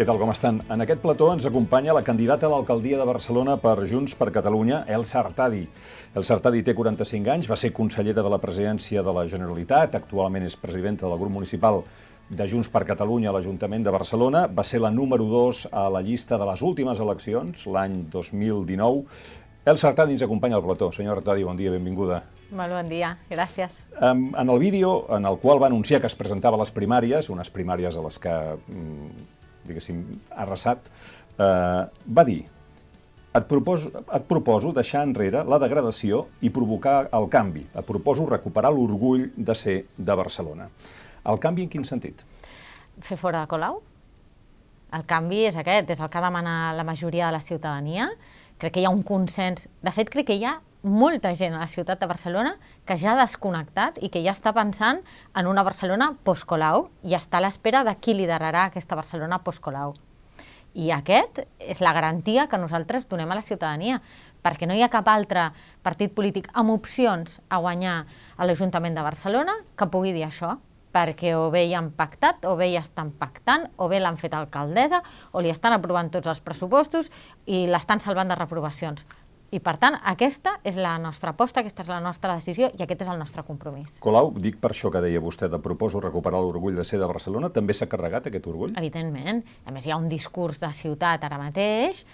Què tal, com estan? En aquest plató ens acompanya la candidata a l'alcaldia de Barcelona per Junts per Catalunya, Elsa Artadi. Elsa Artadi té 45 anys, va ser consellera de la presidència de la Generalitat, actualment és presidenta del grup municipal de Junts per Catalunya a l'Ajuntament de Barcelona, va ser la número 2 a la llista de les últimes eleccions, l'any 2019. Elsa Artadi ens acompanya al plató. Senyor Artadi, bon dia, benvinguda. Molt bon dia, gràcies. En el vídeo en el qual va anunciar que es presentava a les primàries, unes primàries a les que, mm, diguéssim, arrasat, eh, va dir et proposo, et proposo deixar enrere la degradació i provocar el canvi. Et proposo recuperar l'orgull de ser de Barcelona. El canvi en quin sentit? Fer fora de Colau? El canvi és aquest, és el que demana la majoria de la ciutadania. Crec que hi ha un consens. De fet, crec que hi ha molta gent a la ciutat de Barcelona que ja ha desconnectat i que ja està pensant en una Barcelona post-Colau i està a l'espera de qui liderarà aquesta Barcelona post-Colau. I aquest és la garantia que nosaltres donem a la ciutadania, perquè no hi ha cap altre partit polític amb opcions a guanyar a l'Ajuntament de Barcelona que pugui dir això, perquè o bé hi han pactat, o bé hi estan pactant, o bé l'han fet alcaldessa, o li estan aprovant tots els pressupostos i l'estan salvant de reprovacions. I, per tant, aquesta és la nostra aposta, aquesta és la nostra decisió i aquest és el nostre compromís. Colau, dic per això que deia vostè de proposo recuperar l'orgull de ser de Barcelona, també s'ha carregat aquest orgull? Evidentment. A més, hi ha un discurs de ciutat ara mateix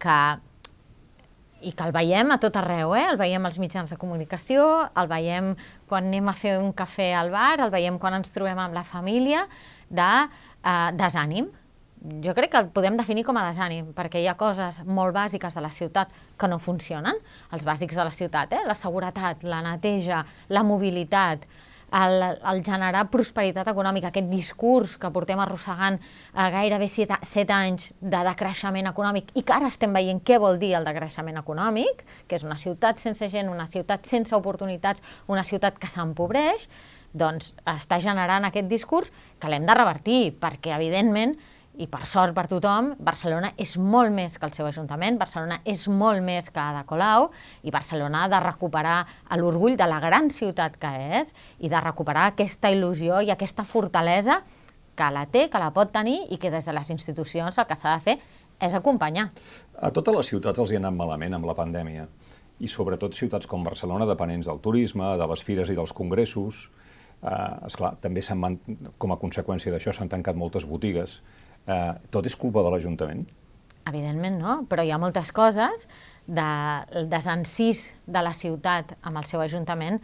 que i que el veiem a tot arreu, eh? el veiem als mitjans de comunicació, el veiem quan anem a fer un cafè al bar, el veiem quan ens trobem amb la família, de eh, desànim, jo crec que el podem definir com a desànim, perquè hi ha coses molt bàsiques de la ciutat que no funcionen, els bàsics de la ciutat, eh? la seguretat, la neteja, la mobilitat, el, el generar prosperitat econòmica, aquest discurs que portem arrossegant eh, gairebé set, set anys de decreixement econòmic i que ara estem veient què vol dir el decreixement econòmic, que és una ciutat sense gent, una ciutat sense oportunitats, una ciutat que s'empobreix, doncs està generant aquest discurs que l'hem de revertir, perquè evidentment i per sort per tothom, Barcelona és molt més que el seu ajuntament, Barcelona és molt més que Ada Colau i Barcelona ha de recuperar l'orgull de la gran ciutat que és i de recuperar aquesta il·lusió i aquesta fortalesa que la té, que la pot tenir i que des de les institucions el que s'ha de fer és acompanyar. A totes les ciutats els hi ha anat malament amb la pandèmia i sobretot ciutats com Barcelona, dependents del turisme, de les fires i dels congressos. Eh, esclar, també com a conseqüència d'això s'han tancat moltes botigues eh, tot és culpa de l'Ajuntament? Evidentment no, però hi ha moltes coses del desencís de la ciutat amb el seu Ajuntament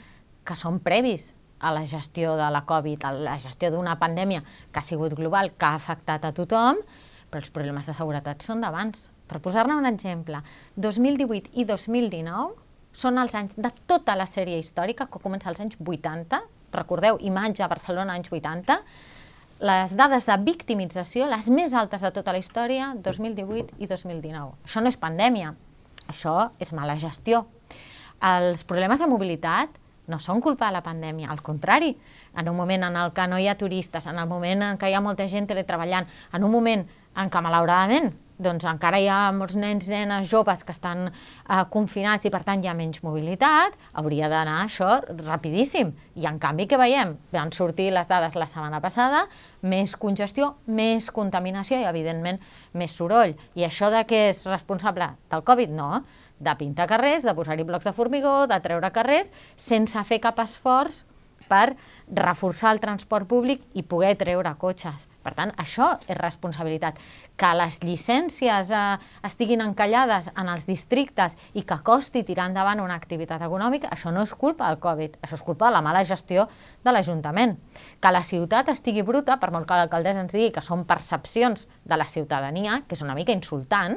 que són previs a la gestió de la Covid, a la gestió d'una pandèmia que ha sigut global, que ha afectat a tothom, però els problemes de seguretat són d'abans. Per posar-ne un exemple, 2018 i 2019 són els anys de tota la sèrie històrica que comença als anys 80, recordeu, imatge a Barcelona anys 80, les dades de victimització, les més altes de tota la història, 2018 i 2019. Això no és pandèmia, això és mala gestió. Els problemes de mobilitat no són culpa de la pandèmia, al contrari, en un moment en el que no hi ha turistes, en el moment en què hi ha molta gent teletreballant, en un moment en què malauradament doncs encara hi ha molts nens, nenes, joves que estan eh, confinats i per tant hi ha menys mobilitat, hauria d'anar això rapidíssim. I en canvi què veiem? Van sortir les dades la setmana passada, més congestió, més contaminació i evidentment més soroll. I això de què és responsable del Covid? No, de pintar carrers, de posar-hi blocs de formigó, de treure carrers, sense fer cap esforç per reforçar el transport públic i poder treure cotxes. Per tant, això és responsabilitat. Que les llicències eh, estiguin encallades en els districtes i que costi tirar endavant una activitat econòmica, això no és culpa del Covid, això és culpa de la mala gestió de l'Ajuntament. Que la ciutat estigui bruta, per molt que l'alcaldessa ens digui que són percepcions de la ciutadania, que és una mica insultant,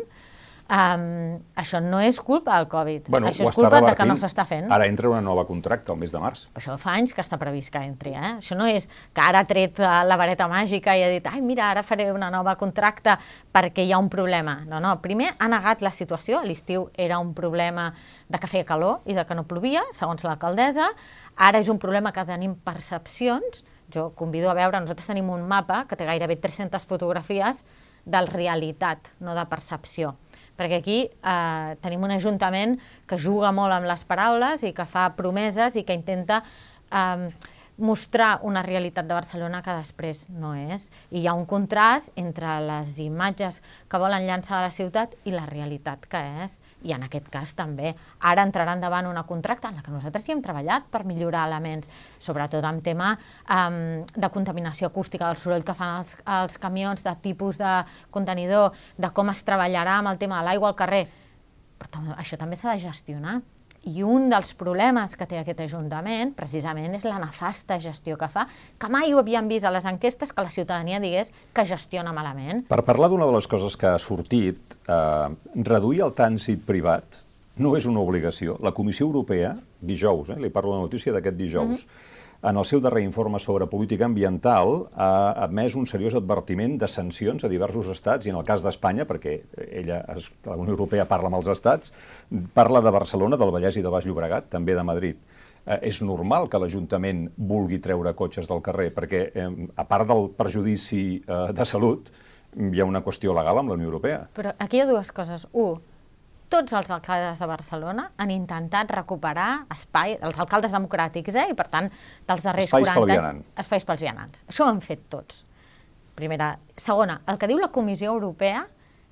Um, això no és culpa del Covid, bueno, això és culpa de que no s'està fent. Ara entra una nova contracta el mes de març. Això fa anys que està previst que entri, eh? Això no és que ara ha tret eh, la vareta màgica i ha dit ai, mira, ara faré una nova contracta perquè hi ha un problema. No, no, primer ha negat la situació, l'estiu era un problema de que feia calor i de que no plovia, segons l'alcaldessa, ara és un problema que tenim percepcions, jo convido a veure, nosaltres tenim un mapa que té gairebé 300 fotografies del realitat, no de percepció perquè aquí eh, tenim un ajuntament que juga molt amb les paraules i que fa promeses i que intenta eh, mostrar una realitat de Barcelona que després no és. I hi ha un contrast entre les imatges que volen llançar de la ciutat i la realitat que és. I en aquest cas també. Ara entrarà endavant una contracta en la que nosaltres hi hem treballat per millorar elements, sobretot en tema um, de contaminació acústica, del soroll que fan els, els camions, de tipus de contenidor, de com es treballarà amb el tema de l'aigua al carrer. Però això també s'ha de gestionar i un dels problemes que té aquest Ajuntament, precisament, és la nefasta gestió que fa, que mai ho havíem vist a les enquestes que la ciutadania digués que gestiona malament. Per parlar d'una de les coses que ha sortit, eh, reduir el trànsit privat no és una obligació. La Comissió Europea, dijous, eh, li parlo de la notícia d'aquest dijous, mm -hmm en el seu darrer informe sobre política ambiental, ha admès un seriós advertiment de sancions a diversos estats, i en el cas d'Espanya, perquè ella, la Unió Europea parla amb els estats, parla de Barcelona, del Vallès i de Baix Llobregat, també de Madrid. Eh, és normal que l'Ajuntament vulgui treure cotxes del carrer, perquè eh, a part del perjudici eh, de salut, hi ha una qüestió legal amb la Unió Europea. Però aquí hi ha dues coses. Un, tots els alcaldes de Barcelona han intentat recuperar espai, els alcaldes democràtics, eh? i per tant, dels darrers espais 40 anys... Vianant. Espais pels vianants. Això ho han fet tots. Primera. Segona, el que diu la Comissió Europea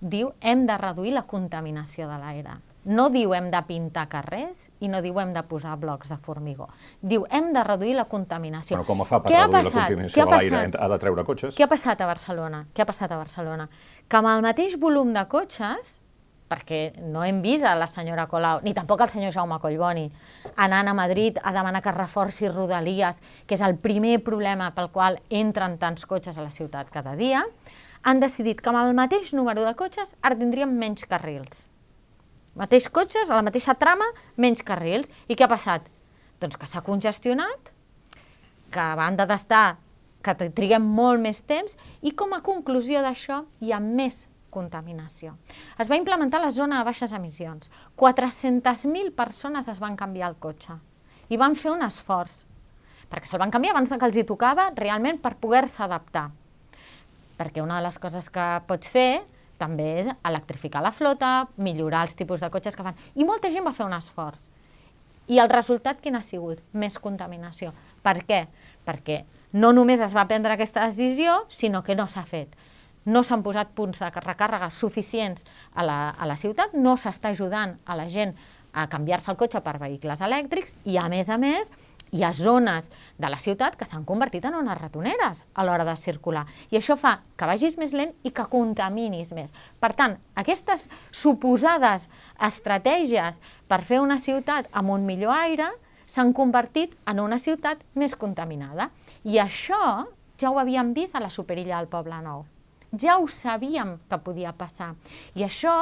diu hem de reduir la contaminació de l'aire. No diu hem de pintar carrers i no diu hem de posar blocs de formigó. Diu hem de reduir la contaminació. Però com ho fa per Què reduir la contaminació de l'aire? Ha de treure cotxes? Què ha passat a Barcelona? Què ha passat a Barcelona? Que amb el mateix volum de cotxes perquè no hem vist a la senyora Colau, ni tampoc al senyor Jaume Collboni, anant a Madrid a demanar que reforci Rodalies, que és el primer problema pel qual entren tants cotxes a la ciutat cada dia, han decidit que amb el mateix número de cotxes ara tindríem menys carrils. Mateix cotxes, a la mateixa trama, menys carrils. I què ha passat? Doncs que s'ha congestionat, que a banda d'estar, que triguem molt més temps, i com a conclusió d'això hi ha més contaminació. Es va implementar la zona de baixes emissions. 400.000 persones es van canviar el cotxe i van fer un esforç, perquè se'l van canviar abans que els hi tocava realment per poder-se adaptar. Perquè una de les coses que pots fer també és electrificar la flota, millorar els tipus de cotxes que fan. I molta gent va fer un esforç. I el resultat quin ha sigut? Més contaminació. Per què? Perquè no només es va prendre aquesta decisió, sinó que no s'ha fet no s'han posat punts de recàrrega suficients a la, a la ciutat, no s'està ajudant a la gent a canviar-se el cotxe per vehicles elèctrics i, a més a més, hi ha zones de la ciutat que s'han convertit en unes ratoneres a l'hora de circular. I això fa que vagis més lent i que contaminis més. Per tant, aquestes suposades estratègies per fer una ciutat amb un millor aire s'han convertit en una ciutat més contaminada. I això ja ho havíem vist a la Superilla del Poble Nou ja ho sabíem que podia passar. I això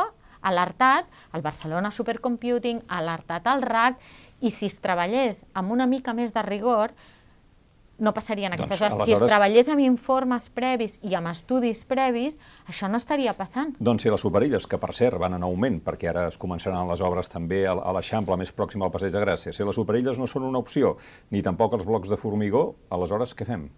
ha alertat el Barcelona Supercomputing, ha alertat el RAC, i si es treballés amb una mica més de rigor, no passarien aquestes doncs, coses. Si es treballés amb informes previs i amb estudis previs, això no estaria passant. Doncs si les superilles, que per cert van en augment, perquè ara es començaran les obres també a l'Eixample més pròxim al Passeig de Gràcia, si les superilles no són una opció, ni tampoc els blocs de formigó, aleshores què fem?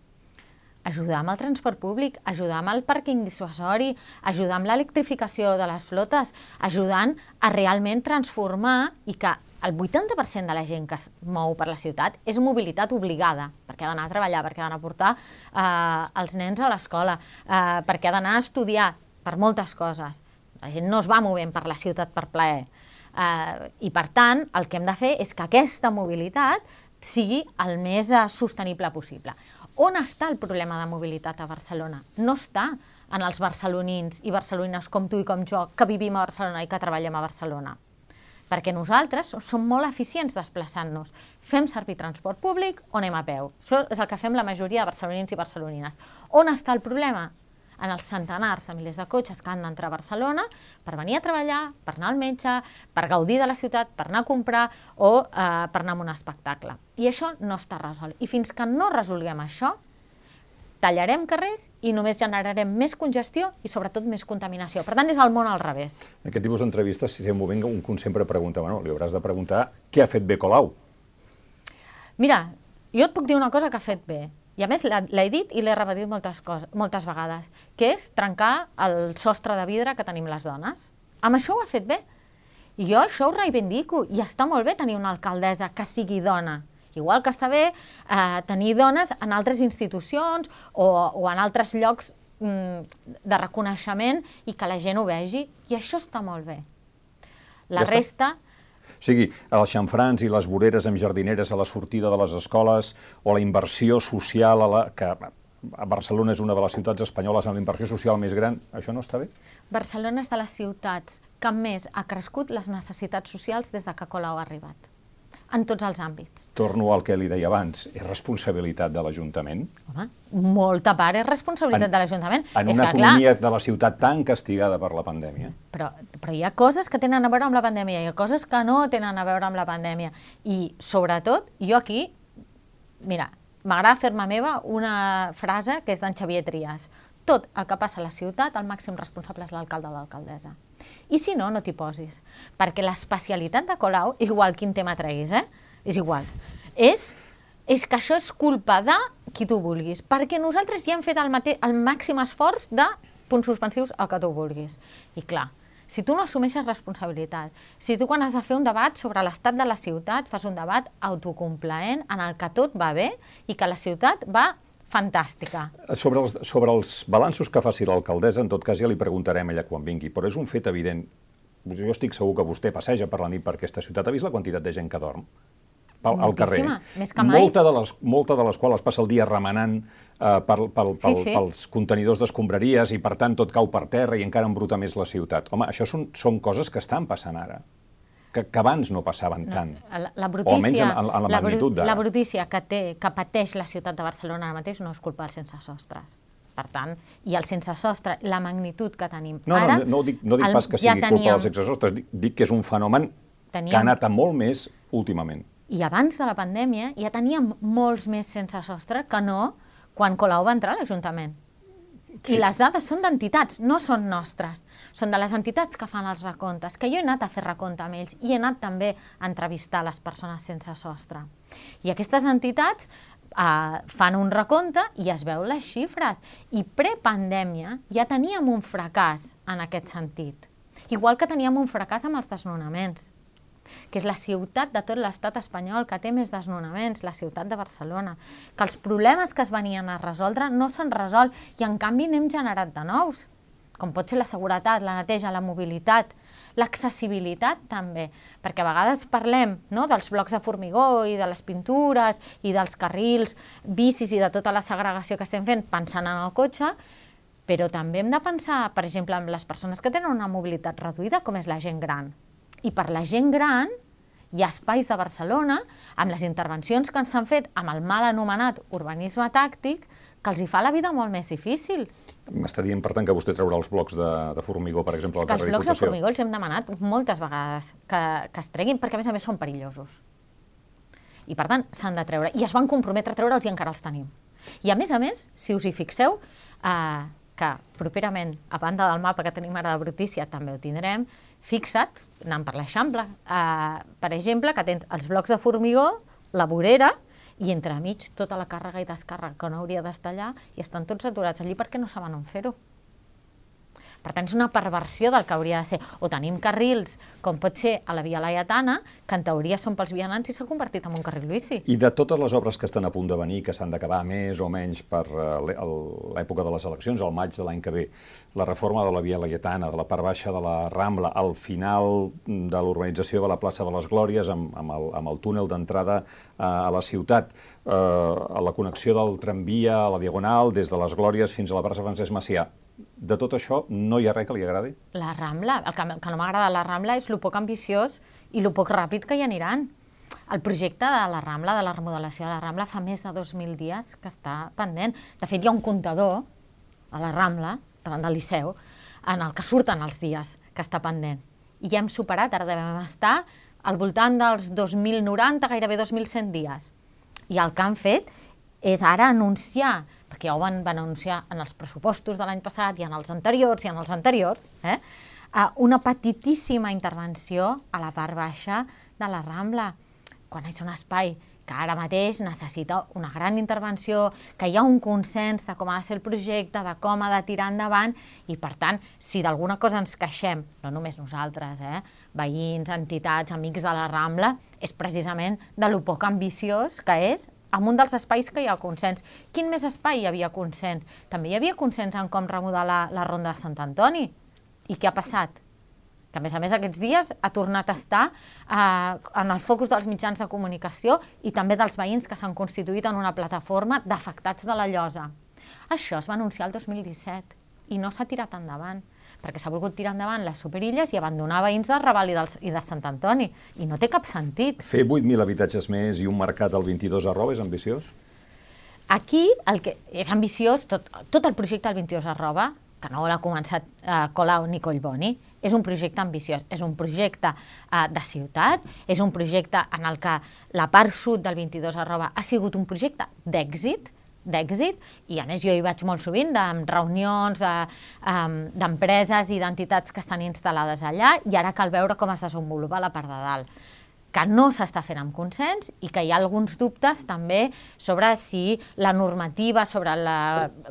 Ajudar amb el transport públic, ajudar amb el pàrquing dissuasori, ajudar amb l'electrificació de les flotes, ajudant a realment transformar i que el 80% de la gent que es mou per la ciutat és mobilitat obligada, perquè ha d'anar a treballar, perquè ha d'anar a portar eh, els nens a l'escola, eh, perquè ha d'anar a estudiar, per moltes coses. La gent no es va movent per la ciutat per plaer. Eh, I, per tant, el que hem de fer és que aquesta mobilitat sigui el més eh, sostenible possible. On està el problema de mobilitat a Barcelona? No està en els barcelonins i barcelonines com tu i com jo, que vivim a Barcelona i que treballem a Barcelona. Perquè nosaltres som molt eficients desplaçant-nos. Fem servir transport públic o anem a peu. Això és el que fem la majoria de barcelonins i barcelonines. On està el problema? En els centenars de milers de cotxes que han d'entrar a Barcelona per venir a treballar, per anar al metge, per gaudir de la ciutat, per anar a comprar o eh, per anar a un espectacle. I això no està resolt. I fins que no resolguem això, tallarem carrers i només generarem més congestió i sobretot més contaminació. Per tant, és el món al revés. En aquest tipus d'entrevistes, si un moment, un sempre pregunta, bueno, li hauràs de preguntar què ha fet bé Colau. Mira, jo et puc dir una cosa que ha fet bé. I a més l'he dit i l'he repetit moltes, coses, moltes vegades, que és trencar el sostre de vidre que tenim les dones. Amb això ho ha fet bé. I jo això ho reivindico, i està molt bé tenir una alcaldessa que sigui dona Igual que està bé eh, tenir dones en altres institucions o, o en altres llocs mm, de reconeixement i que la gent ho vegi, i això està molt bé. La Ja està. resta, O sigui, els xamfrans i les voreres amb jardineres a la sortida de les escoles o la inversió social, a la, que a Barcelona és una de les ciutats espanyoles amb la inversió social més gran, això no està bé? Barcelona és de les ciutats que més ha crescut les necessitats socials des de que Colau ha arribat, en tots els àmbits. Torno al que li deia abans, és responsabilitat de l'Ajuntament? Home, molta part és responsabilitat En- de l'Ajuntament. En és una que, economia de la ciutat tan castigada per la pandèmia? Però, però hi ha coses que tenen a veure amb la pandèmia, hi ha coses que no tenen a veure amb la pandèmia. I, sobretot, jo aquí, mira, m'agrada fer-me meva una frase que és d'en Xavier Trias. Tot el que passa a la ciutat, el màxim responsable és l'alcalde o l'alcaldessa. I si no, no t'hi posis. Perquè l'especialitat de Colau, igual quin tema treguis, eh? És igual. És, és que això és culpa de qui tu vulguis. Perquè nosaltres ja hem fet el, mate el màxim esforç de punts suspensius al que tu vulguis. I clar, si tu no assumeixes responsabilitat, si tu quan has de fer un debat sobre l'estat de la ciutat fas un debat autocomplaent en el que tot va bé i que la ciutat va fantàstica. Sobre els, sobre els balanços que faci l'alcaldessa, en tot cas ja li preguntarem ella quan vingui, però és un fet evident. Jo estic segur que vostè passeja per la nit per aquesta ciutat. Ha vist la quantitat de gent que dorm? Pel, al carrer. Més que mai. Molta de, les, molta de les quals es passa el dia remenant eh, pel, pel, pel, Sí, sí. pels contenidors d'escombraries i, per tant, tot cau per terra i encara embruta més la ciutat. Home, això són, són coses que estan passant ara, que, que abans no passaven tant. La, la o almenys brutícia, en, en, en la, la, magnitud d'ara. la brutícia que, té, que pateix la ciutat de Barcelona ara mateix no és culpa dels sense sostres. Per tant, i el sense sostre, la magnitud que tenim No, ara... no, no dic, no dic el- pas que ja sigui culpa teníem- dels exesostres, dic, dic que és un fenomen que Teníem- ha anat a molt més últimament. I abans de la pandèmia ja teníem molts més sense sostre que no quan Colau va entrar a l'Ajuntament. Sí. I les dades són d'entitats, no són nostres. Són de les entitats que fan els recomptes, que jo he anat a fer recompte amb ells i he anat també a entrevistar les persones sense sostre. I aquestes entitats eh, fan un recompte i es veu les xifres. I prepandèmia ja teníem un fracàs en aquest sentit. Igual que teníem un fracàs amb els desnonaments que és la ciutat de tot l'estat espanyol que té més desnonaments, la ciutat de Barcelona, que els problemes que es venien a resoldre no s'han resolt i en canvi n'hem generat de nous, com pot ser la seguretat, la neteja, la mobilitat, l'accessibilitat també, perquè a vegades parlem no, dels blocs de formigó i de les pintures i dels carrils, bicis i de tota la segregació que estem fent pensant en el cotxe, però també hem de pensar, per exemple, en les persones que tenen una mobilitat reduïda, com és la gent gran. I per la gent gran hi ha espais de Barcelona, amb les intervencions que s'han fet amb el mal anomenat urbanisme tàctic, que els hi fa la vida molt més difícil. M'està dient, per tant, que vostè traurà els blocs de, de formigó, per exemple, al que els carrer blocs de Diputació. formigó els hem demanat moltes vegades que, que es treguin, perquè a més a més són perillosos. I per tant s'han de treure. I es van comprometre a treure'ls i encara els tenim. I a més a més, si us hi fixeu, eh, que properament, a banda del mapa que tenim ara de Brutícia, també ho tindrem, fixa't, anant per l'Eixample, eh, per exemple, que tens els blocs de formigó, la vorera, i entremig tota la càrrega i descàrrega que no hauria d'estar allà i estan tots aturats allí perquè no saben on fer-ho. Per tant, és una perversió del que hauria de ser. O tenim carrils, com pot ser a la Via Laietana, que en teoria són pels vianants i s'ha convertit en un carril bici. I de totes les obres que estan a punt de venir, que s'han d'acabar més o menys per eh, el- l'època de les eleccions, al maig de l'any que ve, la reforma de la Via Laietana, de la part baixa de la Rambla, al final de l'urbanització de la plaça de les Glòries, amb, amb, el, amb el túnel d'entrada a la ciutat, eh, a la connexió del tramvia a la Diagonal, des de les Glòries fins a la plaça Francesc Macià. De tot això, no hi ha res que li agradi? La Rambla, el que, el que no m'agrada de la Rambla és lo poc ambiciós i lo poc ràpid que hi aniran. El projecte de la Rambla, de la remodelació de la Rambla, fa més de 2.000 dies que està pendent. De fet, hi ha un comptador a la Rambla, davant del Liceu, en el que surten els dies que està pendent. I ja hem superat, ara devem estar al voltant dels 2.090, gairebé 2.100 dies. I el que han fet és ara anunciar, perquè ja ho van, van anunciar en els pressupostos de l'any passat i en els anteriors i en els anteriors, eh, una petitíssima intervenció a la part baixa de la Rambla, quan és un espai que ara mateix necessita una gran intervenció, que hi ha un consens de com ha de ser el projecte, de com ha de tirar endavant, i per tant, si d'alguna cosa ens queixem, no només nosaltres, eh, veïns, entitats, amics de la Rambla, és precisament de lo poc ambiciós que és en un dels espais que hi ha consens. Quin més espai hi havia consens? També hi havia consens en com remodelar la Ronda de Sant Antoni. I què ha passat? que a més a més aquests dies ha tornat a estar eh, en el focus dels mitjans de comunicació i també dels veïns que s'han constituït en una plataforma d'afectats de la llosa. Això es va anunciar el 2017 i no s'ha tirat endavant perquè s'ha volgut tirar endavant les superilles i abandonar veïns de Raval i, dels, i de Sant Antoni. I no té cap sentit. Fer 8.000 habitatges més i un mercat al 22 arroba és ambiciós? Aquí el que és ambiciós, tot, tot el projecte del 22 arroba, que no l'ha començat eh, Colau ni Collboni, és un projecte ambiciós, és un projecte eh, de ciutat, és un projecte en el que la part sud del 22 arroba ha sigut un projecte d'èxit, d'èxit, i a més jo hi vaig molt sovint de reunions d'empreses de, i d'entitats que estan instal·lades allà, i ara cal veure com es desenvolupa la part de dalt que no s'està fent amb consens i que hi ha alguns dubtes també sobre si la normativa sobre la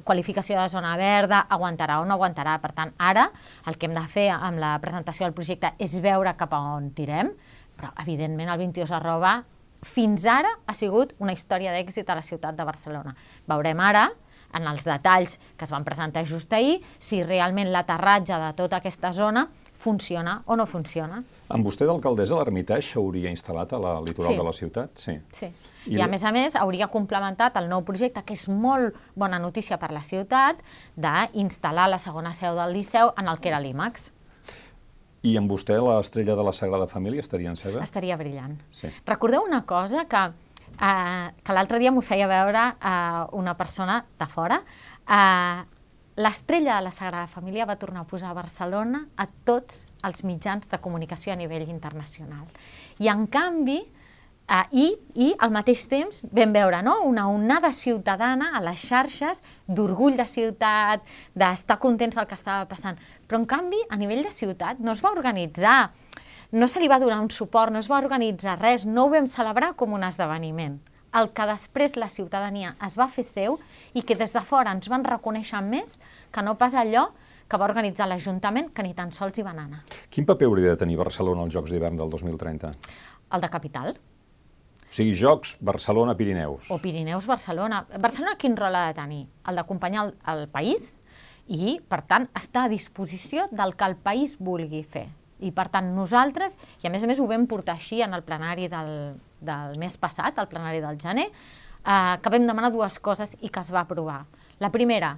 qualificació de zona verda aguantarà o no aguantarà. Per tant, ara el que hem de fer amb la presentació del projecte és veure cap a on tirem, però evidentment el 22 arroba fins ara ha sigut una història d'èxit a la ciutat de Barcelona. Veurem ara en els detalls que es van presentar just ahir, si realment l'aterratge de tota aquesta zona funciona o no funciona. Amb vostè d'alcaldessa l'Ermitage s'hauria instal·lat a la litoral sí. de la ciutat? Sí. sí. I, I a més a més hauria complementat el nou projecte, que és molt bona notícia per la ciutat, d'instal·lar la segona seu del Liceu en el que era l'IMAX. I amb vostè l'estrella de la Sagrada Família estaria encesa? Estaria brillant. Sí. Recordeu una cosa que, eh, que l'altre dia m'ho feia veure eh, una persona de fora. Eh, L'estrella de la Sagrada Família va tornar a posar a Barcelona a tots els mitjans de comunicació a nivell internacional. I en canvi, eh, i, i al mateix temps vam veure no? una onada ciutadana a les xarxes d'orgull de ciutat, d'estar contents del que estava passant. Però en canvi, a nivell de ciutat, no es va organitzar, no se li va donar un suport, no es va organitzar res, no ho vam celebrar com un esdeveniment el que després la ciutadania es va fer seu i que des de fora ens van reconèixer més que no pas allò que va organitzar l'Ajuntament, que ni tan sols hi van anar. Quin paper hauria de tenir Barcelona als Jocs d'hivern del 2030? El de capital. O sigui, Jocs Barcelona-Pirineus. O Pirineus-Barcelona. Barcelona quin rol ha de tenir? El d'acompanyar el, el país i, per tant, estar a disposició del que el país vulgui fer. I, per tant, nosaltres, i a més a més ho vam portar així en el plenari del, del mes passat, el plenari del gener, eh, que vam demanar dues coses i que es va aprovar. La primera,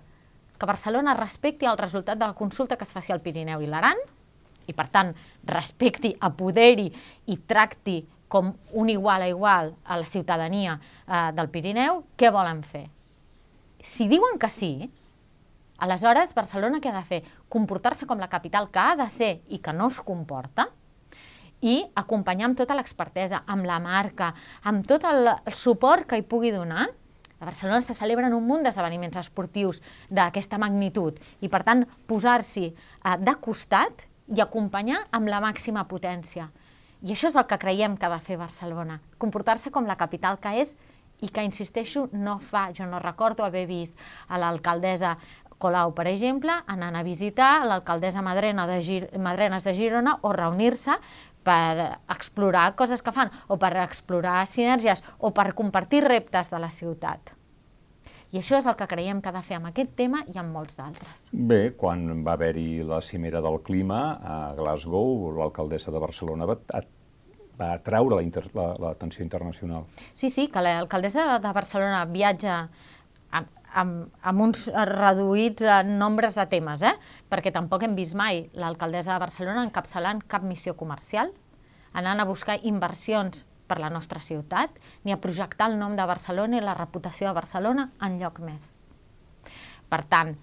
que Barcelona respecti el resultat de la consulta que es faci al Pirineu i l'Aran, i per tant respecti, apoderi i tracti com un igual a igual a la ciutadania eh, del Pirineu, què volen fer? Si diuen que sí, aleshores Barcelona què ha de fer? Comportar-se com la capital que ha de ser i que no es comporta, i acompanyar amb tota l'expertesa, amb la marca, amb tot el, el suport que hi pugui donar. A Barcelona se celebren un munt d'esdeveniments esportius d'aquesta magnitud i, per tant, posar-s'hi eh, de costat i acompanyar amb la màxima potència. I això és el que creiem que ha de fer Barcelona, comportar-se com la capital que és i que, insisteixo, no fa. Jo no recordo haver vist a l'alcaldessa Colau, per exemple, anant a visitar l'alcaldessa Madrena de Gir Madrenes de Girona o reunir-se per explorar coses que fan, o per explorar sinergies, o per compartir reptes de la ciutat. I això és el que creiem que ha de fer amb aquest tema i amb molts d'altres. Bé, quan va haver-hi la cimera del clima a Glasgow, l'alcaldessa de Barcelona va, va atraure l'atenció la, internacional. Sí, sí, que l'alcaldessa de Barcelona viatja amb, amb uns reduïts nombres de temes, eh? perquè tampoc hem vist mai l'alcaldessa de Barcelona encapçalant cap missió comercial, anant a buscar inversions per la nostra ciutat, ni a projectar el nom de Barcelona i la reputació de Barcelona en lloc més. Per tant,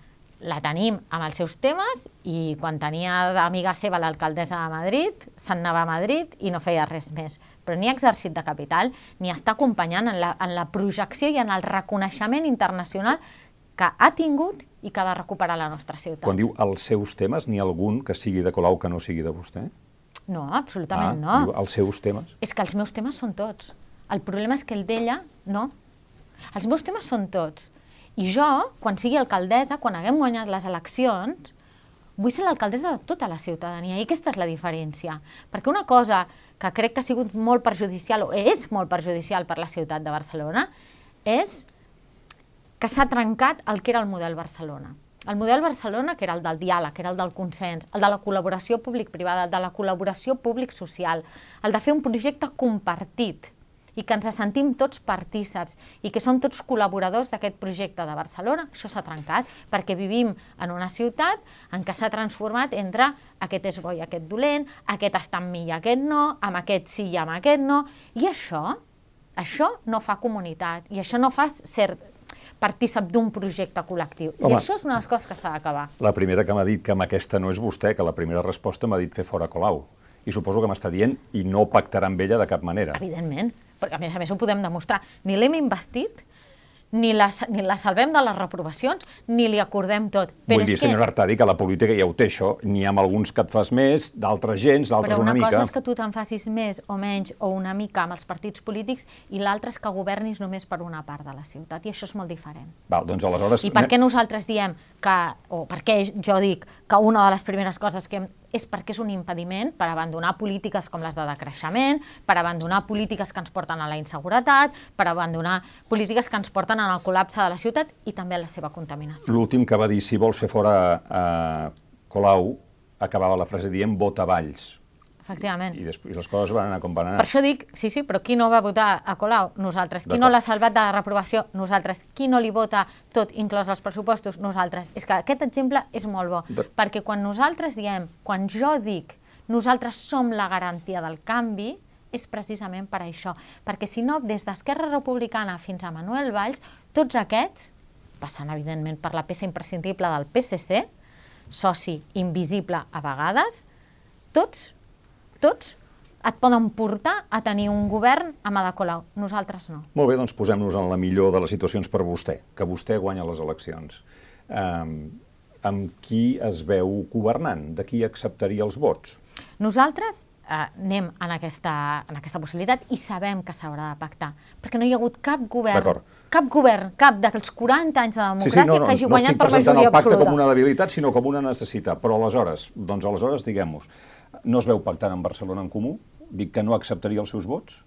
la tenim amb els seus temes i quan tenia d'amiga seva l'alcaldessa de Madrid, se'n anava a Madrid i no feia res més. Però ni exercit de capital, ni està acompanyant en la, en la projecció i en el reconeixement internacional que ha tingut i que ha de recuperar la nostra ciutat. Quan diu els seus temes, ha algun que sigui de Colau que no sigui de vostè? No, absolutament ah, no. Diu els seus temes? És que els meus temes són tots. El problema és que el d'ella, no. Els meus temes són tots. I jo, quan sigui alcaldessa, quan haguem guanyat les eleccions, vull ser l'alcaldessa de tota la ciutadania i aquesta és la diferència. Perquè una cosa que crec que ha sigut molt perjudicial o és molt perjudicial per la ciutat de Barcelona és que s'ha trencat el que era el model Barcelona. El model Barcelona, que era el del diàleg, que era el del consens, el de la col·laboració públic-privada, el de la col·laboració públic-social, el de fer un projecte compartit, i que ens sentim tots partíceps i que som tots col·laboradors d'aquest projecte de Barcelona, això s'ha trencat perquè vivim en una ciutat en què s'ha transformat entre aquest és bo i aquest dolent, aquest està amb mi i aquest no, amb aquest sí i amb aquest no, i això, això no fa comunitat i això no fa ser partícip d'un projecte col·lectiu. Home, I això és una de les coses que s'ha d'acabar. La primera que m'ha dit que amb aquesta no és vostè, que la primera resposta m'ha dit fer fora Colau. I suposo que m'està dient i no pactarà amb ella de cap manera. Evidentment perquè a més a més ho podem demostrar, ni l'hem investit, ni la, ni la salvem de les reprovacions, ni li acordem tot. Però Vull dir, que... senyor Artadi, que la política ja ho té això, n'hi ha alguns que et fas més, d'altres gens, d'altres una, una mica... Però una cosa és que tu te'n facis més o menys o una mica amb els partits polítics i l'altra és que governis només per una part de la ciutat, i això és molt diferent. Val, doncs aleshores... I per què nosaltres diem que, o per què jo dic que una de les primeres coses que hem és perquè és un impediment per abandonar polítiques com les de decreixement, per abandonar polítiques que ens porten a la inseguretat, per abandonar polítiques que ens porten al col·lapse de la ciutat i també a la seva contaminació. L'últim que va dir, si vols fer fora eh, Colau, acabava la frase dient vota Valls. Efectivament. I després les coses van anar com van anar. Per això dic, sí, sí, però qui no va votar a Colau? Nosaltres. Qui no l'ha salvat de la reprovació? Nosaltres. Qui no li vota tot, inclòs els pressupostos? Nosaltres. És que aquest exemple és molt bo, de... perquè quan nosaltres diem, quan jo dic, nosaltres som la garantia del canvi, és precisament per això. Perquè si no, des d'Esquerra Republicana fins a Manuel Valls, tots aquests, passant evidentment per la peça imprescindible del PSC, soci invisible a vegades, tots tots et poden portar a tenir un govern amb Ada Colau. Nosaltres no. Molt bé, doncs posem-nos en la millor de les situacions per vostè, que vostè guanya les eleccions. Um, amb qui es veu governant? De qui acceptaria els vots? Nosaltres eh, anem en aquesta, en aquesta possibilitat i sabem que s'haurà de pactar, perquè no hi ha hagut cap govern, cap govern, cap dels 40 anys de democràcia sí, sí, no, no, que hagi guanyat no per majoria absoluta. No estic presentant el pacte com una debilitat, sinó com una necessitat, però aleshores, doncs aleshores, diguem-nos, no es veu pactant amb Barcelona en Comú? Dic que no acceptaria els seus vots?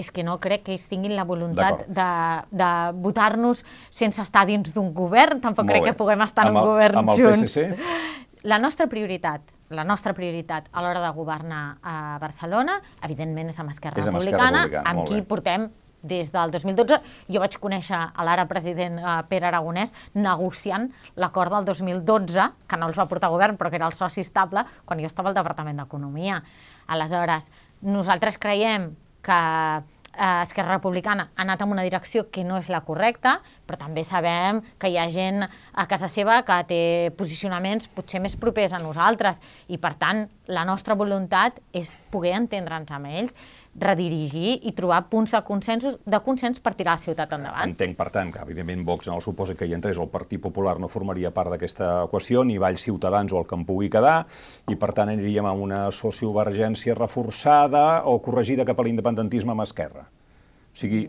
és que no crec que ells tinguin la voluntat de, de votar-nos sense estar dins d'un govern, tampoc Molt crec bé. que puguem estar amb en un el, govern amb el junts. PSC? La nostra prioritat, la nostra prioritat a l'hora de governar a Barcelona, evidentment és amb Esquerra és amb Republicana, Esquerra Republicana amb qui portem des del 2012. Jo vaig conèixer a l'ara president eh, Pere Aragonès negociant l'acord del 2012, que no els va portar govern, però que era el soci estable, quan jo estava al Departament d'Economia. Aleshores, nosaltres creiem que eh, Esquerra Republicana ha anat en una direcció que no és la correcta, però també sabem que hi ha gent a casa seva que té posicionaments potser més propers a nosaltres i, per tant, la nostra voluntat és poder entendre'ns amb ells redirigir i trobar punts de, consensos, de consens per tirar la ciutat endavant. Entenc, per tant, que evidentment Vox en el supòsit que hi entrés el Partit Popular no formaria part d'aquesta equació, ni Valls Ciutadans o el que en pugui quedar, i per tant aniríem a una sociovergència reforçada o corregida cap a l'independentisme amb Esquerra. O sigui,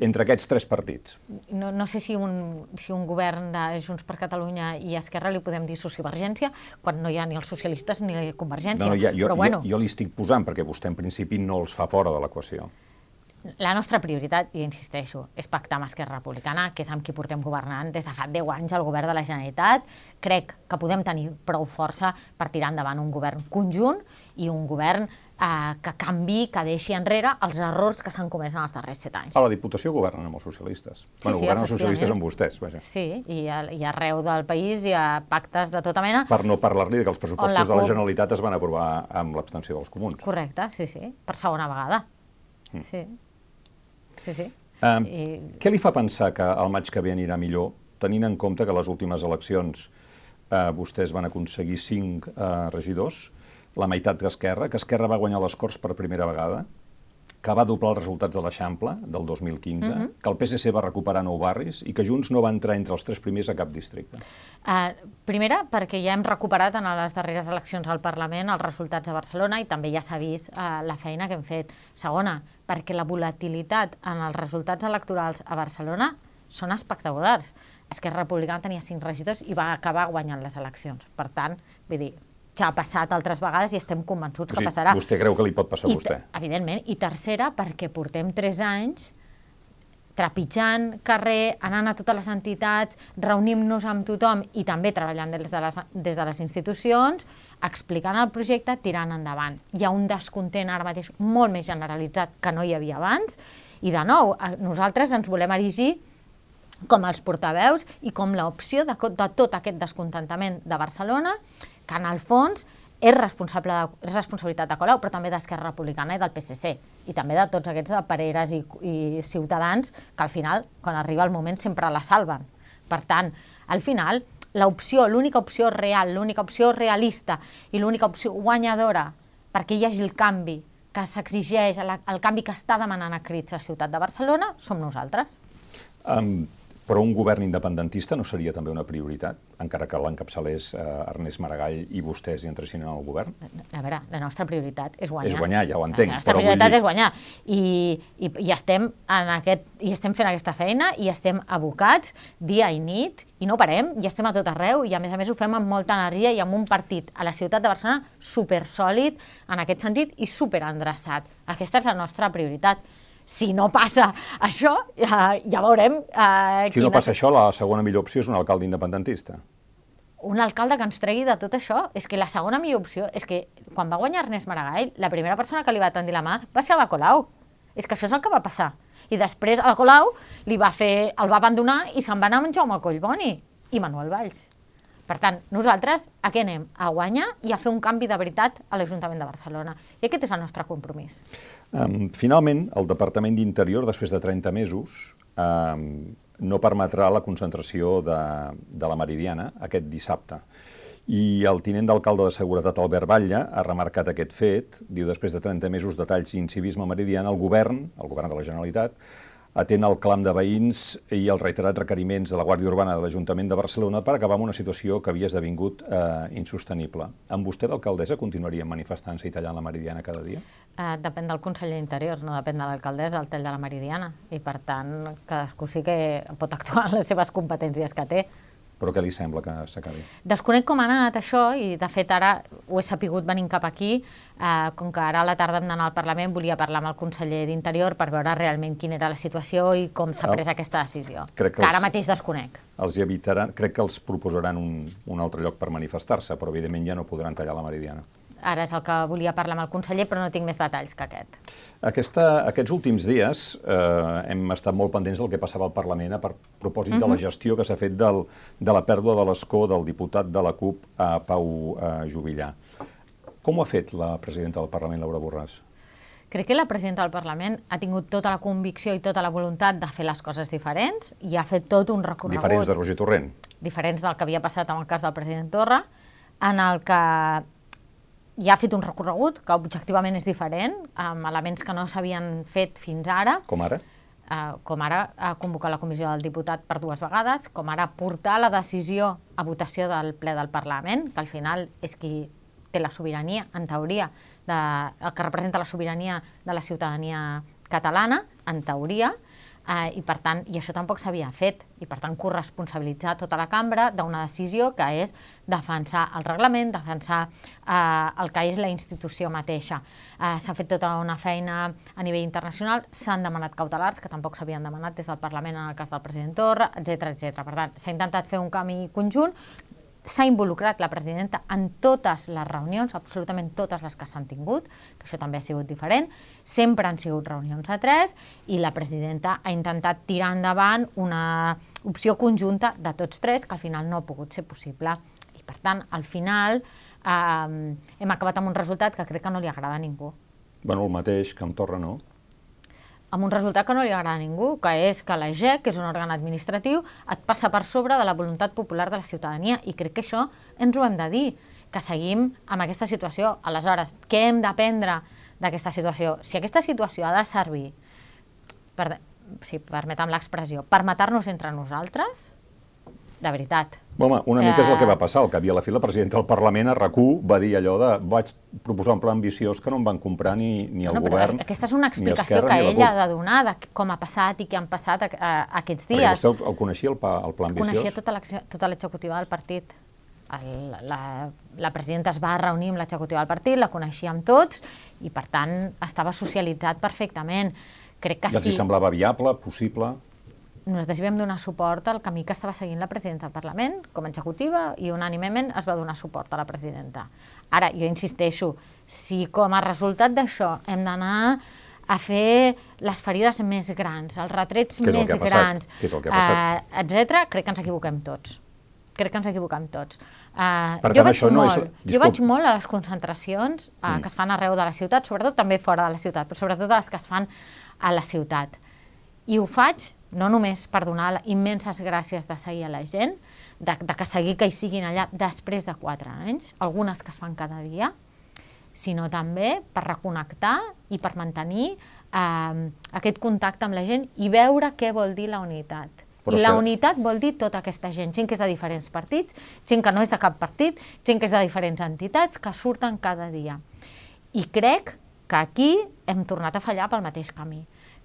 entre aquests tres partits. No, no sé si un, si un govern de Junts per Catalunya i Esquerra li podem dir sociovergència, quan no hi ha ni els socialistes ni la convergència. No, no, ja, jo, Però bueno, jo, jo li estic posant, perquè vostè en principi no els fa fora de l'equació. La nostra prioritat, i insisteixo, és pactar amb Esquerra Republicana, que és amb qui portem governant des de fa 10 anys al govern de la Generalitat. Crec que podem tenir prou força per tirar endavant un govern conjunt i un govern eh, que canvi, que deixi enrere els errors que s'han comès en els darrers set anys. A la Diputació governen amb els socialistes. Sí, bueno, sí, governen els socialistes amb vostès, vaja. Sí, i, a, i arreu del país hi ha pactes de tota mena. Per no parlar-li que els pressupostos la de la Generalitat es van aprovar amb l'abstenció dels comuns. Correcte, sí, sí, per segona vegada. Mm. Sí, sí, sí. Um, I... Què li fa pensar que el maig que ve anirà millor, tenint en compte que les últimes eleccions eh, vostès van aconseguir cinc eh, regidors, la meitat d'Esquerra, que Esquerra va guanyar les Corts per primera vegada, que va doblar els resultats de l'Eixample del 2015, uh -huh. que el PSC va recuperar nou barris i que Junts no va entrar entre els tres primers a cap districte? Uh, primera, perquè ja hem recuperat en les darreres eleccions al Parlament els resultats a Barcelona i també ja s'ha vist uh, la feina que hem fet. Segona, perquè la volatilitat en els resultats electorals a Barcelona són espectaculars. Esquerra Republicana tenia cinc regidors i va acabar guanyant les eleccions. Per tant, vull dir, ja ha passat altres vegades i estem convençuts o sigui, que passarà. Vostè creu que li pot passar I, a vostè? Evidentment. I tercera, perquè portem tres anys trepitjant carrer, anant a totes les entitats, reunim-nos amb tothom i també treballant des de, les, des de les institucions, explicant el projecte, tirant endavant. Hi ha un descontent ara mateix molt més generalitzat que no hi havia abans i, de nou, nosaltres ens volem erigir com els portaveus i com l'opció de, de tot aquest descontentament de Barcelona que en el fons és, responsable de, és responsabilitat de Colau, però també d'Esquerra Republicana i del PSC, i també de tots aquests de Pereres i, i ciutadans que al final, quan arriba el moment, sempre la salven. Per tant, al final, l'opció, l'única opció real, l'única opció realista i l'única opció guanyadora perquè hi hagi el canvi que s'exigeix, el, canvi que està demanant a crits la ciutat de Barcelona, som nosaltres. Um, però un govern independentista no seria també una prioritat, encara que l'encapçalés eh, Ernest Maragall i vostès hi entressin en el govern? A veure, la nostra prioritat és guanyar. És guanyar, ja ho entenc. La nostra però prioritat dir... és guanyar. I, i, i, estem en aquest, I estem fent aquesta feina i estem abocats dia i nit i no parem, i estem a tot arreu i a més a més ho fem amb molta energia i amb un partit a la ciutat de Barcelona supersòlid en aquest sentit i superendreçat. Aquesta és la nostra prioritat si no passa això, ja, ja veurem... Eh, si no passa això, la segona millor opció és un alcalde independentista. Un alcalde que ens tregui de tot això. És que la segona millor opció és que quan va guanyar Ernest Maragall, la primera persona que li va tendir la mà va ser la Colau. És que això és el que va passar. I després a la Colau li va fer, el va abandonar i se'n va anar amb Jaume Collboni i Manuel Valls. Per tant, nosaltres a què anem? A guanyar i a fer un canvi de veritat a l'Ajuntament de Barcelona. I aquest és el nostre compromís. Um, finalment, el Departament d'Interior, després de 30 mesos, um, no permetrà la concentració de, de la Meridiana aquest dissabte. I el tinent d'alcalde de Seguretat, Albert Batlle, ha remarcat aquest fet. Diu, després de 30 mesos de talls i incivisme meridiana, el govern, el govern de la Generalitat, atén el clam de veïns i els reiterats requeriments de la Guàrdia Urbana de l'Ajuntament de Barcelona per acabar amb una situació que havia esdevingut eh, insostenible. Amb vostè d'alcaldessa continuaria manifestant-se i tallant la Meridiana cada dia? Eh, depèn del conseller d'Interior, no depèn de l'alcaldessa el tall de la Meridiana. I per tant, cadascú sí que pot actuar en les seves competències que té però què li sembla que s'acabi? Desconec com ha anat això i de fet ara ho he sapigut venint cap aquí, eh, com que ara a la tarda hem d'anar al Parlament, volia parlar amb el conseller d'Interior per veure realment quina era la situació i com s'ha pres ah, aquesta decisió, crec que, que ara els, mateix desconec. Els hi evitaran, crec que els proposaran un, un altre lloc per manifestar-se, però evidentment ja no podran tallar la meridiana. Ara és el que volia parlar amb el conseller, però no tinc més detalls que aquest. Aquesta, aquests últims dies eh, hem estat molt pendents del que passava al Parlament a per propòsit uh -huh. de la mhm. gestió que s'ha fet del, de la pèrdua de l'escó del diputat de la CUP, a Pau eh, Jubillà. Com ho ha fet la presidenta del Parlament, Laura Borràs? Crec que la presidenta del Parlament ha tingut tota la convicció i tota la voluntat de fer les coses diferents i ha fet tot un recorregut... Diferents de Roger Torrent? Diferents del que havia passat amb el cas del president Torra, en el que ja ha fet un recorregut que objectivament és diferent, amb elements que no s'havien fet fins ara. Com ara? Uh, com ara uh, convocar la comissió del diputat per dues vegades, com ara portar la decisió a votació del ple del Parlament, que al final és qui té la sobirania, en teoria, de, el que representa la sobirania de la ciutadania catalana, en teoria, eh, i per tant, i això tampoc s'havia fet, i per tant corresponsabilitzar tota la cambra d'una decisió que és defensar el reglament, defensar eh, el que és la institució mateixa. Eh, S'ha fet tota una feina a nivell internacional, s'han demanat cautelars, que tampoc s'havien demanat des del Parlament en el cas del president Torra, etc etc. Per tant, s'ha intentat fer un camí conjunt, s'ha involucrat la presidenta en totes les reunions, absolutament totes les que s'han tingut, que això també ha sigut diferent, sempre han sigut reunions a tres i la presidenta ha intentat tirar endavant una opció conjunta de tots tres que al final no ha pogut ser possible. I per tant, al final eh, hem acabat amb un resultat que crec que no li agrada a ningú. Bueno, el mateix que amb Torra no amb un resultat que no li agrada a ningú, que és que la GEC, que és un òrgan administratiu, et passa per sobre de la voluntat popular de la ciutadania. I crec que això ens ho hem de dir, que seguim amb aquesta situació. Aleshores, què hem d'aprendre d'aquesta situació. Si aquesta situació ha de servir, per, si permetem l'expressió, per matar-nos entre nosaltres, de veritat. Home, una mica és el que va passar. El que havia a la fila, el president del Parlament, a rac va dir allò de vaig proposar un pla ambiciós que no em van comprar ni, ni el no, govern, Aquesta és una explicació que ell ha de donar de com ha passat i què han passat a, a, aquests dies. Perquè vostè el, coneixia, el, el pla ambiciós? Coneixia tota, tota l'executiva del partit. El, la, la presidenta es va reunir amb l'executiva del partit, la coneixíem tots i, per tant, estava socialitzat perfectament. Crec que sí. els semblava viable, possible? Nosaltres hi vam donar suport al camí que estava seguint la presidenta del Parlament com a executiva i unànimement es va donar suport a la presidenta. Ara, jo insisteixo, si com a resultat d'això hem d'anar a fer les ferides més grans, els retrets més grans, eh, etc., crec que ens equivoquem tots. Crec que ens equivoquem tots. Uh, per jo, tant, vaig molt, no és... jo vaig molt a les concentracions uh, mm. que es fan arreu de la ciutat, sobretot també fora de la ciutat, però sobretot a les que es fan a la ciutat. I ho faig no només per donar immenses gràcies de seguir a la gent, de, de que seguir que hi siguin allà després de quatre anys, algunes que es fan cada dia, sinó també per reconnectar i per mantenir eh, aquest contacte amb la gent i veure què vol dir la unitat. Però I la unitat vol dir tota aquesta gent, gent que és de diferents partits, gent que no és de cap partit, gent que és de diferents entitats, que surten cada dia. I crec que aquí hem tornat a fallar pel mateix camí,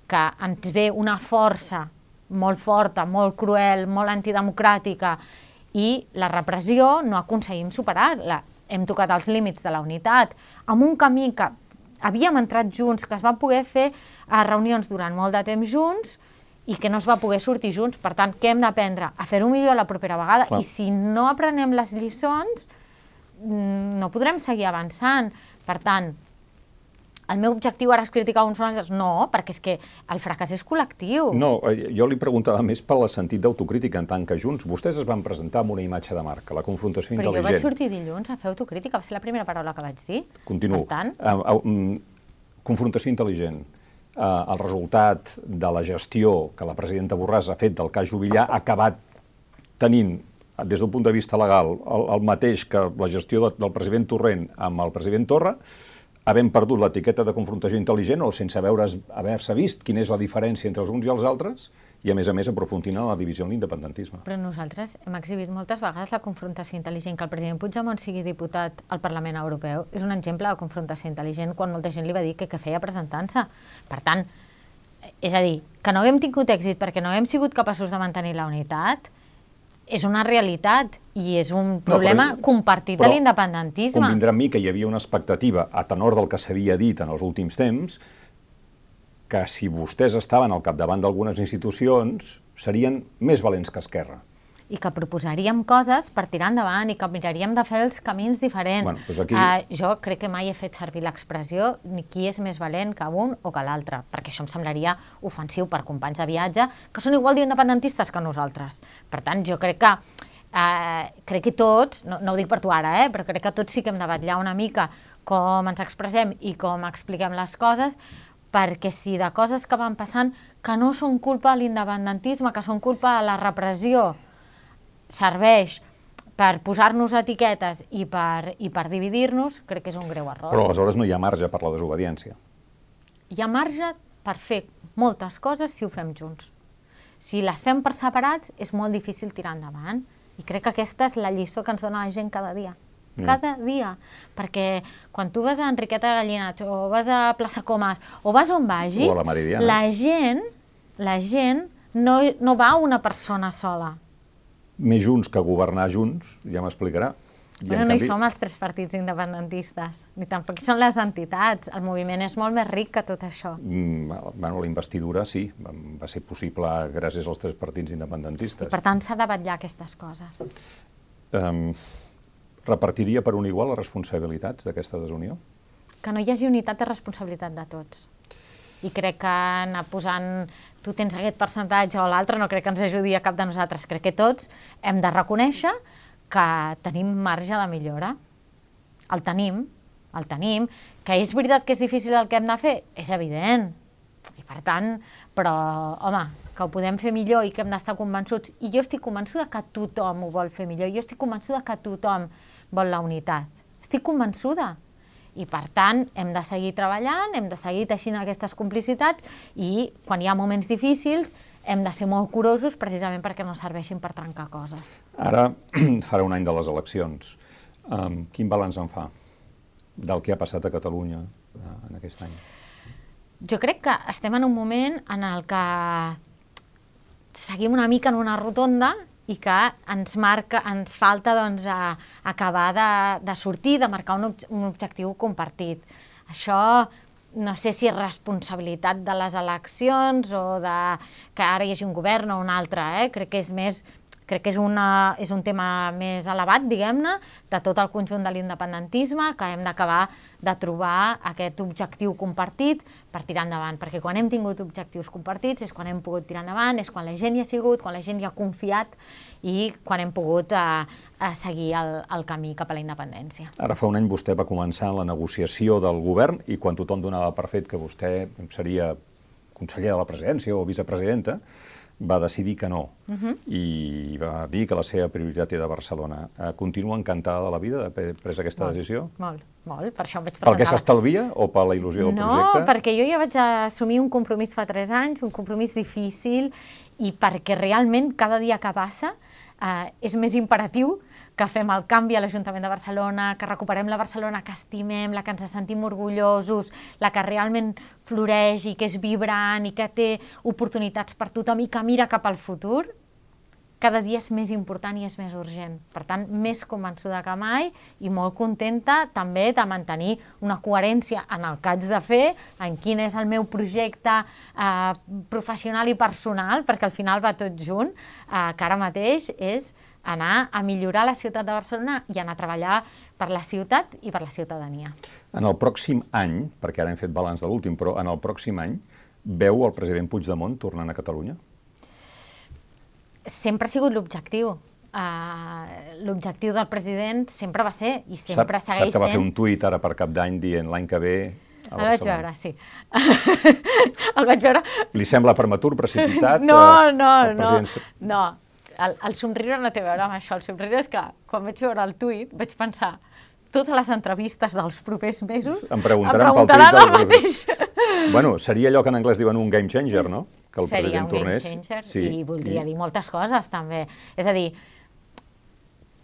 que ens ve una força molt forta, molt cruel, molt antidemocràtica, i la repressió no aconseguim superar-la. Hem tocat els límits de la unitat, amb un camí que havíem entrat junts, que es va poder fer a reunions durant molt de temps junts, i que no es va poder sortir junts. Per tant, què hem d'aprendre? A fer-ho millor la propera vegada. Clar. I si no aprenem les lliçons, mm, no podrem seguir avançant. Per tant, el meu objectiu ara és criticar uns altres. No, perquè és que el fracàs és col·lectiu. No, eh, jo li preguntava més pel sentit d'autocrítica en tant que Junts. Vostès es van presentar amb una imatge de marca, la confrontació Però intel·ligent. Però jo vaig sortir dilluns a fer autocrítica, va ser la primera paraula que vaig dir. Continuo. Per tant... Uh, uh, um, confrontació intel·ligent. Uh, el resultat de la gestió que la presidenta Borràs ha fet del cas Jubillà ha acabat tenint des del punt de vista legal, el, el mateix que la gestió de, del president Torrent amb el president Torra, havent perdut l'etiqueta de confrontació intel·ligent o sense haver-se vist quina és la diferència entre els uns i els altres, i a més a més aprofundint en la divisió en l'independentisme. Però nosaltres hem exhibit moltes vegades la confrontació intel·ligent. Que el president Puigdemont sigui diputat al Parlament Europeu és un exemple de confrontació intel·ligent quan molta gent li va dir que què feia presentant-se. Per tant, és a dir, que no haguem tingut èxit perquè no hem sigut capaços de mantenir la unitat, és una realitat i és un problema no, però, compartit però, de l'independentisme. Convindrà amb mi que hi havia una expectativa, a tenor del que s'havia dit en els últims temps, que si vostès estaven al capdavant d'algunes institucions, serien més valents que Esquerra i que proposaríem coses per tirar endavant i que miraríem de fer els camins diferents. Bueno, doncs aquí... uh, jo crec que mai he fet servir l'expressió ni qui és més valent que un o que l'altre, perquè això em semblaria ofensiu per companys de viatge que són igual d'independentistes que nosaltres. Per tant, jo crec que uh, crec que tots, no, no ho dic per tu ara, eh, però crec que tots sí que hem de batllar una mica com ens expressem i com expliquem les coses, perquè si de coses que van passant que no són culpa de l'independentisme, que són culpa de la repressió, serveix per posar-nos etiquetes i per, i per dividir-nos, crec que és un greu error. Però aleshores no hi ha marge per la desobediència. Hi ha marge per fer moltes coses si ho fem junts. Si les fem per separats, és molt difícil tirar endavant. I crec que aquesta és la lliçó que ens dona la gent cada dia. Mm. Cada dia. Perquè quan tu vas a Enriqueta Gallinat, o vas a Plaça Comas, o vas on vagis, la, la gent, la gent no, no va una persona sola més junts que governar junts, ja m'explicarà. I bueno, no canvi... hi som els tres partits independentistes, ni tampoc hi són les entitats. El moviment és molt més ric que tot això. Mm, bueno, la investidura sí, va ser possible gràcies als tres partits independentistes. I per tant, s'ha de vetllar aquestes coses. Um, repartiria per un igual les responsabilitats d'aquesta desunió? Que no hi hagi unitat de responsabilitat de tots. I crec que anar posant tu tens aquest percentatge o l'altre, no crec que ens ajudi a cap de nosaltres. Crec que tots hem de reconèixer que tenim marge de millora. El tenim, el tenim. Que és veritat que és difícil el que hem de fer? És evident. I per tant, però, home, que ho podem fer millor i que hem d'estar convençuts. I jo estic convençuda que tothom ho vol fer millor. Jo estic convençuda que tothom vol la unitat. Estic convençuda. I, per tant, hem de seguir treballant, hem de seguir teixint aquestes complicitats i, quan hi ha moments difícils, hem de ser molt curosos precisament perquè no serveixin per trencar coses. Ara farà un any de les eleccions. Um, quin balanç en fa del que ha passat a Catalunya uh, en aquest any? Jo crec que estem en un moment en el que seguim una mica en una rotonda i que ens, marca, ens falta doncs, a, acabar de, de sortir, de marcar un, un objectiu compartit. Això no sé si responsabilitat de les eleccions o de que ara hi hagi un govern o un altre, eh? crec que és més crec que és, una, és un tema més elevat, diguem-ne, de tot el conjunt de l'independentisme, que hem d'acabar de trobar aquest objectiu compartit per tirar endavant, perquè quan hem tingut objectius compartits és quan hem pogut tirar endavant, és quan la gent hi ha sigut, quan la gent hi ha confiat i quan hem pogut eh, eh, seguir el, el camí cap a la independència. Ara fa un any vostè va començar la negociació del govern i quan tothom donava per fet que vostè seria conseller de la presidència o vicepresidenta, va decidir que no uh -huh. i va dir que la seva prioritat era Barcelona. Eh, continua encantada de la vida d'haver pres aquesta molt, decisió? Molt, molt. Per això em vaig presentar... Perquè s'estalvia o per la il·lusió del no, projecte? No, perquè jo ja vaig assumir un compromís fa tres anys, un compromís difícil, i perquè realment cada dia que passa eh, és més imperatiu que fem el canvi a l'Ajuntament de Barcelona, que recuperem la Barcelona que estimem, la que ens sentim orgullosos, la que realment floreix i que és vibrant i que té oportunitats per tothom i que mira cap al futur, cada dia és més important i és més urgent. Per tant, més convençuda que mai i molt contenta també de mantenir una coherència en el que haig de fer, en quin és el meu projecte eh, professional i personal, perquè al final va tot junt, eh, que ara mateix és anar a millorar la ciutat de Barcelona i anar a treballar per la ciutat i per la ciutadania. En el pròxim any, perquè ara hem fet balanç de l'últim, però en el pròxim any veu el president Puigdemont tornant a Catalunya? Sempre ha sigut l'objectiu. Uh, l'objectiu del president sempre va ser i sempre sap, segueix sent... Sap que va sent... fer un tuit ara per cap d'any dient l'any que ve el vaig veure, sí. el vaig veure... Li sembla prematur, precipitat? No, no, president... no. El, el somriure no té a veure amb això. El somriure és que, quan vaig veure el tuit, vaig pensar totes les entrevistes dels propers mesos em preguntaran, em preguntaran pel el mateix. Bueno, seria allò que en anglès diuen un game changer, no? Que el seria president un tornés. game changer sí. i voldria I... dir moltes coses, també. És a dir,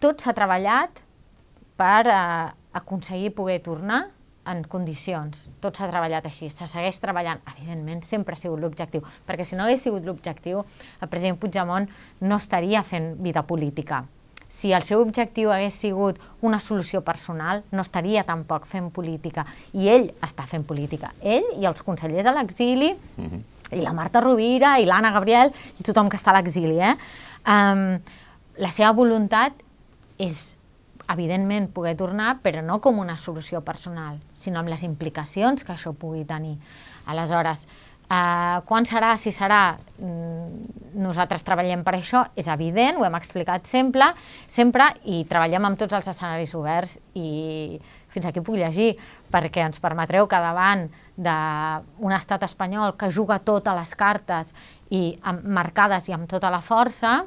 tot s'ha treballat per uh, aconseguir poder tornar en condicions. Tot s'ha treballat així, se segueix treballant. Evidentment, sempre ha sigut l'objectiu, perquè si no hagués sigut l'objectiu, el president Puigdemont no estaria fent vida política. Si el seu objectiu hagués sigut una solució personal, no estaria tampoc fent política. I ell està fent política. Ell i els consellers a l'exili, mhm. -huh. i la Marta Rovira, i l'Anna Gabriel, i tothom que està a l'exili. Eh? Um, la seva voluntat és evidentment, poder tornar, però no com una solució personal, sinó amb les implicacions que això pugui tenir. Aleshores, eh, quan serà, si serà, mm, nosaltres treballem per això, és evident, ho hem explicat sempre, sempre i treballem amb tots els escenaris oberts i fins aquí puc llegir, perquè ens permetreu que davant d'un estat espanyol que juga totes les cartes i amb, marcades i amb tota la força,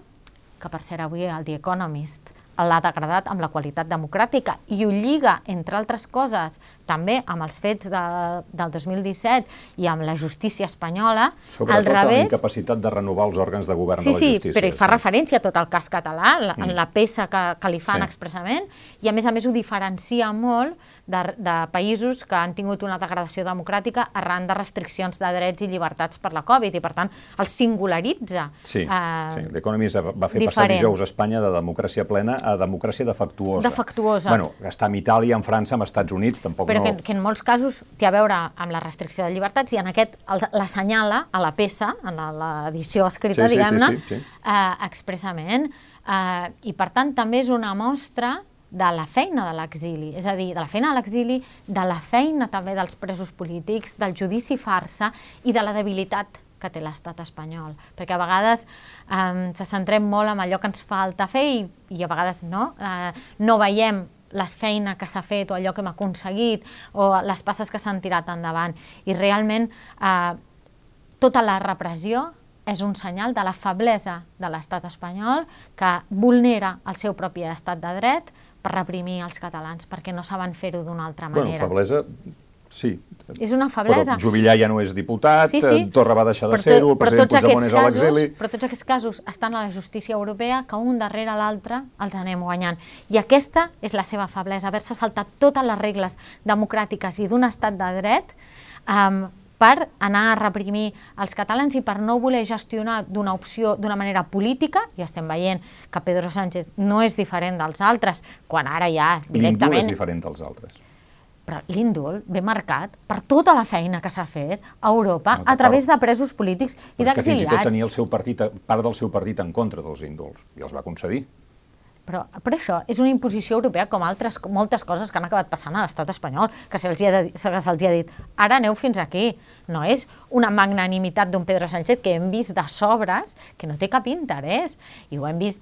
que per ser avui el The Economist l'ha degradat amb la qualitat democràtica i ho lliga, entre altres coses, també amb els fets de, del 2017 i amb la justícia espanyola, Sobretot al revés... amb incapacitat de renovar els òrgans de govern sí, de la justícia. Sí, però hi fa sí. referència a tot el cas català, la, mm. en la peça que, que li fan sí. expressament, i a més a més ho diferencia molt de, de països que han tingut una degradació democràtica arran de restriccions de drets i llibertats per la Covid, i per tant el singularitza. Sí, eh, sí. l'Economist va fer diferent. passar dijous a Espanya de democràcia plena a democràcia defectuosa. Defectuosa. Bueno, està amb Itàlia, amb França, amb Estats Units, tampoc però no... que, que en molts casos té a veure amb la restricció de llibertats i en aquest l'assenyala a la peça, en l'edició escrita, sí, sí, diguem-ne, sí, sí, sí. eh, expressament. Eh, I per tant també és una mostra de la feina de l'exili, és a dir, de la feina de l'exili, de la feina també dels presos polítics, del judici farsa i de la debilitat que té l'estat espanyol, perquè a vegades eh, ens centrem molt en allò que ens falta fer i, i a vegades no, eh, no veiem la feina que s'ha fet o allò que hem aconseguit o les passes que s'han tirat endavant. I realment eh, tota la repressió és un senyal de la feblesa de l'estat espanyol que vulnera el seu propi estat de dret, per reprimir els catalans, perquè no saben fer-ho d'una altra Bueno, manera. feblesa, sí. És una feblesa. Però Jubillà ja no és diputat, Sí, sí. Torra va deixar de ser-ho, el president Puigdemont és a l'exili... Però tots aquests casos estan a la justícia europea que un darrere l'altre els anem guanyant. I aquesta és la seva feblesa, haver-se saltat totes les regles democràtiques i d'un estat de dret um, per anar a reprimir els catalans i per no voler gestionar d'una opció d'una manera política, i estem veient que Pedro Sánchez no és diferent dels altres, quan ara ja directament... és diferent dels altres. Però l'índol ve marcat per tota la feina que s'ha fet a Europa No, a través de presos polítics i que fins i tot d'exiliats. tenia el seu partit, part del seu partit en contra dels indults, i els va concedir. Però, però això és una imposició europea com altres, moltes coses que han acabat passant a l'estat espanyol, que se'ls ha, de- se ha dit, ara aneu fins aquí. No és una magnanimitat d'un Pedro Sánchez que hem vist de sobres que no té cap interès. I ho hem vist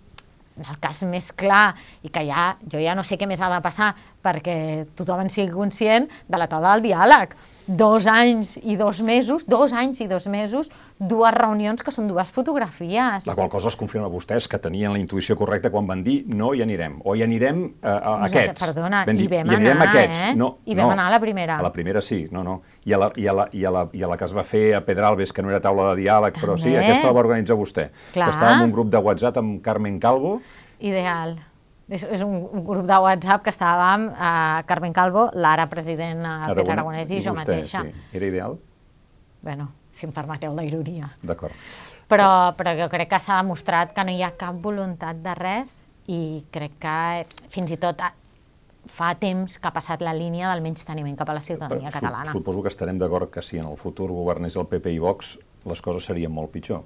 el cas més clar i que ja, jo ja no sé què més ha de passar perquè tothom en sigui conscient de la taula del diàleg. Dos anys i dos mesos, dos anys i dos mesos, dues reunions que són dues fotografies. La qual cosa es confirma a vostès que tenien la intuïció correcta quan van dir no hi anirem, o hi anirem eh, a Nosaltres- aquests. perdona, Vam hi dir, vam hi anirem anar, a aquests. eh? No, Hi vam no. anar a la primera. A la primera sí, no, no. I a la, i a la, i a la, i a la, i a que es va fer a Pedralbes, que no era taula de diàleg, però sí, També. aquesta la va organitzar vostè. Clar. Que estava en un grup de WhatsApp amb Carmen Calvo, Ideal. És, és un, un grup de WhatsApp que estàvem a Carmen Calvo, l'ara president eh, Pere Aragona- Aragonès i, jo vostè, mateixa. Sí. Era ideal? Bueno, si em permeteu la ironia. D'acord. Però, però jo crec que s'ha demostrat que no hi ha cap voluntat de res i crec que eh, fins i tot fa temps que ha passat la línia del menys teniment cap a la ciutadania Sup- catalana. Suposo que estarem d'acord que si en el futur governés el PP i Vox, les coses serien molt pitjor.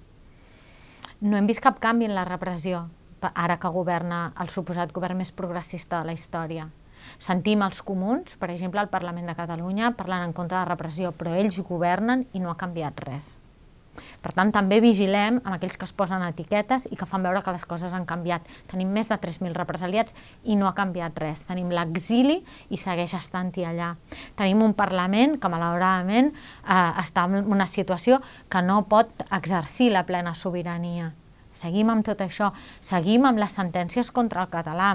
No hem vist cap canvi en la repressió, ara que governa el suposat govern més progressista de la història. Sentim els comuns, per exemple, al Parlament de Catalunya, parlant en contra de la repressió, però ells governen i no ha canviat res. Per tant, també vigilem amb aquells que es posen etiquetes i que fan veure que les coses han canviat. Tenim més de 3.000 represaliats i no ha canviat res. Tenim l'exili i segueix estant-hi allà. Tenim un Parlament que, malauradament, eh, està en una situació que no pot exercir la plena sobirania. Seguim amb tot això. Seguim amb les sentències contra el català.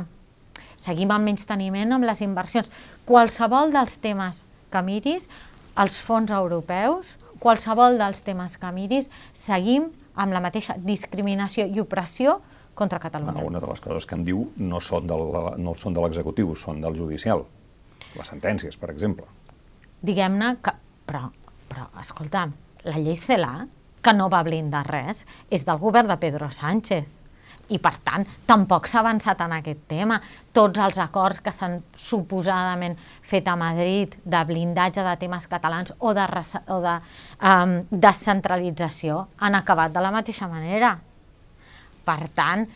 Seguim amb menys teniment amb les inversions. Qualsevol dels temes que miris, els fons europeus, qualsevol dels temes que miris, seguim amb la mateixa discriminació i opressió contra Catalunya. Una de les coses que em diu no són, del, no són de l'executiu, són del judicial. Les sentències, per exemple. Diguem-ne que... Però, però, escolta'm, la llei CELA, que no va blindar res, és del govern de Pedro Sánchez. I, per tant, tampoc s'ha avançat en aquest tema. Tots els acords que s'han suposadament fet a Madrid de blindatge de temes catalans o de, o de um, descentralització han acabat de la mateixa manera. Per tant,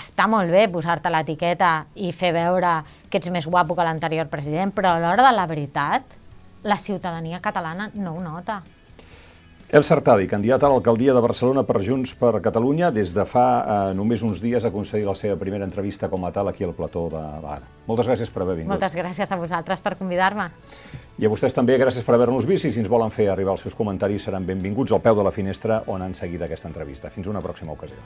està molt bé posar-te l'etiqueta i fer veure que ets més guapo que l'anterior president, però a l'hora de la veritat, la ciutadania catalana no ho nota. El Sartadi, candidat a l'alcaldia de Barcelona per Junts per Catalunya, des de fa eh, només uns dies ha aconseguit la seva primera entrevista com a tal aquí al plató de Bar. Moltes gràcies per haver vingut. Moltes gràcies a vosaltres per convidar-me. I a vostès també, gràcies per haver-nos vist i si ens volen fer arribar els seus comentaris seran benvinguts al peu de la finestra on han seguit aquesta entrevista. Fins una pròxima ocasió.